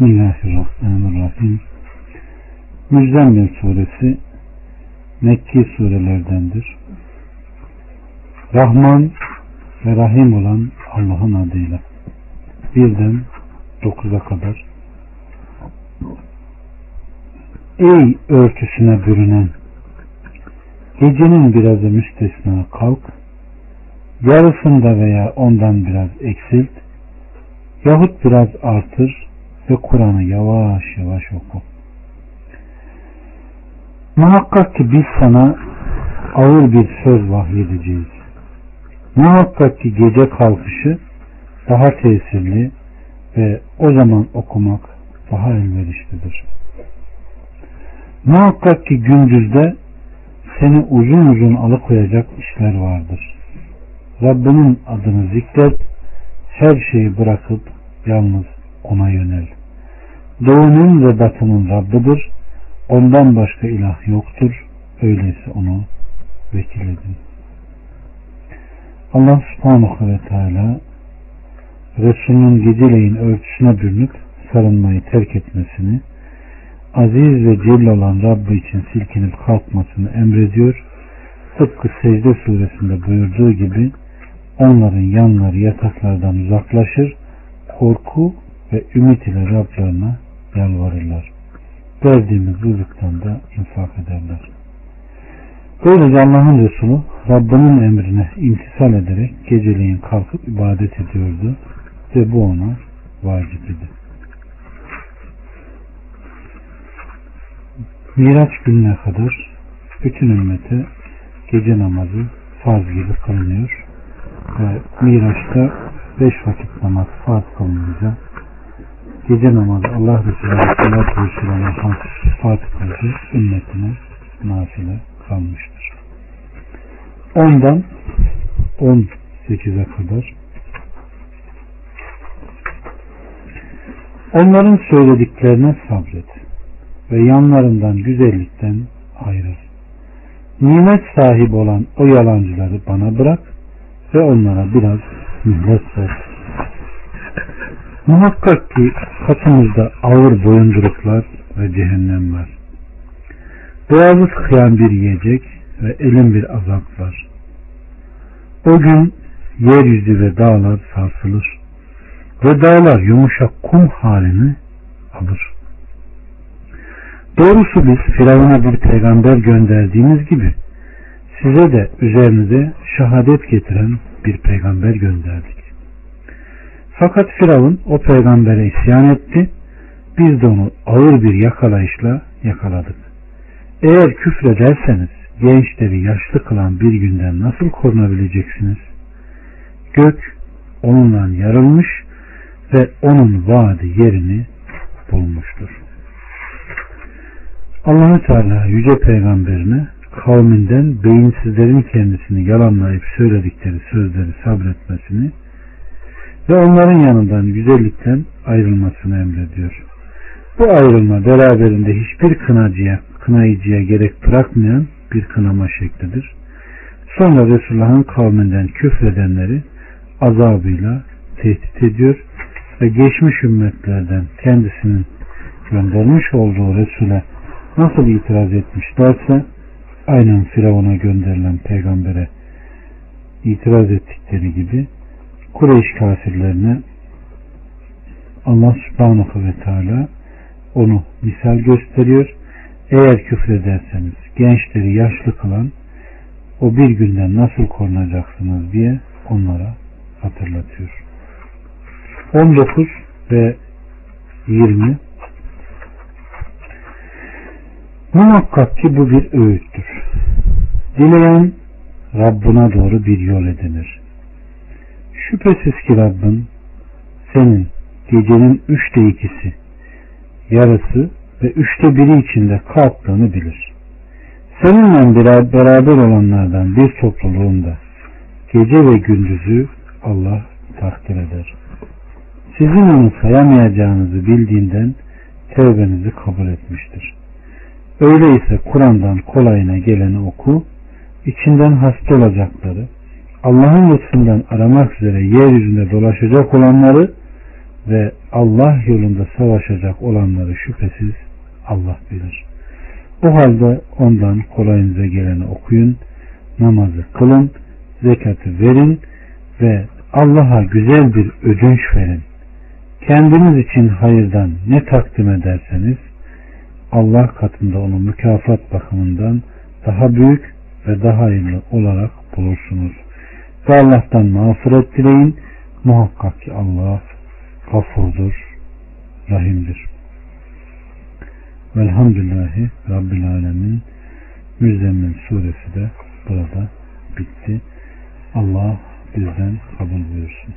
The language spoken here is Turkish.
Bismillahirrahmanirrahim. Müzzemmil suresi Mekki surelerdendir. Rahman ve Rahim olan Allah'ın adıyla. Birden dokuza kadar. Ey örtüsüne bürünen, gecenin birazı müstesna kalk, yarısında veya ondan biraz eksilt, yahut biraz artır ve Kur'an'ı yavaş yavaş oku. Muhakkak ki biz sana ağır bir söz vahyedeceğiz. Muhakkak ki gece kalkışı daha tesirli ve o zaman okumak daha elverişlidir. Muhakkak ki gündüzde seni uzun uzun alıkoyacak işler vardır. Rabbinin adını zikret, her şeyi bırakıp yalnız ona yönel. Doğunun ve batının Rabbidir. Ondan başka ilah yoktur. Öyleyse onu vekil edin. Allah subhanahu ve teala Resulünün geceleyin örtüsüne bürünüp sarılmayı terk etmesini, aziz ve celil olan Rabbi için silkinip kalkmasını emrediyor. Tıpkı secde suresinde buyurduğu gibi onların yanları yataklardan uzaklaşır, korku ve ümit ile Rablarına yalvarırlar. Verdiğimiz rızıktan da infak ederler. Böylece Allah'ın Resulü Rabbinin emrine imtisal ederek geceleyin kalkıp ibadet ediyordu ve bu ona vacip idi. Miraç gününe kadar bütün ümmete gece namazı farz gibi kılınıyor ve Miraç'ta beş vakit namaz farz kılınınca gece namazı Allah Resulü Aleyhisselatü Vesselam'a farz kıldı ümmetine nafile kalmıştır. Ondan 18'e kadar Onların söylediklerine sabret ve yanlarından güzellikten ayrıl. Nimet sahibi olan o yalancıları bana bırak ve onlara biraz mühlet ver. Muhakkak ki katımızda ağır boyunduruklar ve cehennem var. Boğazı sıkayan bir yiyecek ve elin bir azap var. O gün yeryüzü ve dağlar sarsılır ve dağlar yumuşak kum halini alır. Doğrusu biz Firavun'a bir peygamber gönderdiğimiz gibi size de üzerinize şehadet getiren bir peygamber gönderdik. Fakat Firavun o peygambere isyan etti. Biz de onu ağır bir yakalayışla yakaladık. Eğer küfrederseniz gençleri yaşlı kılan bir günden nasıl korunabileceksiniz? Gök onunla yarılmış ve onun vaadi yerini bulmuştur. allah Teala yüce peygamberine kavminden beyinsizlerin kendisini yalanlayıp söyledikleri sözleri sabretmesini ve onların yanından güzellikten ayrılmasını emrediyor. Bu ayrılma beraberinde hiçbir kınacıya, kınayıcıya gerek bırakmayan bir kınama şeklidir. Sonra Resulullah'ın kavminden küfredenleri azabıyla tehdit ediyor ve geçmiş ümmetlerden kendisinin göndermiş olduğu Resul'e nasıl itiraz etmişlerse aynen Firavun'a gönderilen peygambere itiraz ettikleri gibi Kureyş kafirlerine Allah subhanahu ve teala onu misal gösteriyor. Eğer küfrederseniz gençleri yaşlı kılan o bir günden nasıl korunacaksınız diye onlara hatırlatıyor. 19 ve 20 Muhakkak ki bu bir öğüttür. Dileyen Rabbına doğru bir yol edinir. Şüphesiz ki Rabbin senin gecenin üçte ikisi, yarısı ve üçte biri içinde kalktığını bilir. Seninle beraber olanlardan bir topluluğunda gece ve gündüzü Allah takdir eder. Sizin onu sayamayacağınızı bildiğinden tevbenizi kabul etmiştir. Öyleyse Kur'an'dan kolayına geleni oku, içinden hasta olacakları, Allah'ın lütfundan aramak üzere yeryüzünde dolaşacak olanları ve Allah yolunda savaşacak olanları şüphesiz Allah bilir. Bu halde ondan kolayınıza geleni okuyun, namazı kılın, zekatı verin ve Allah'a güzel bir ödünç verin. Kendiniz için hayırdan ne takdim ederseniz Allah katında onu mükafat bakımından daha büyük ve daha hayırlı olarak bulursunuz. Ve Allah'tan mağfiret dileyin. Muhakkak ki Allah gafurdur, rahimdir. Velhamdülillahi Rabbil Alemin Müzzemmil suresi de burada bitti. Allah bizden kabul buyursun.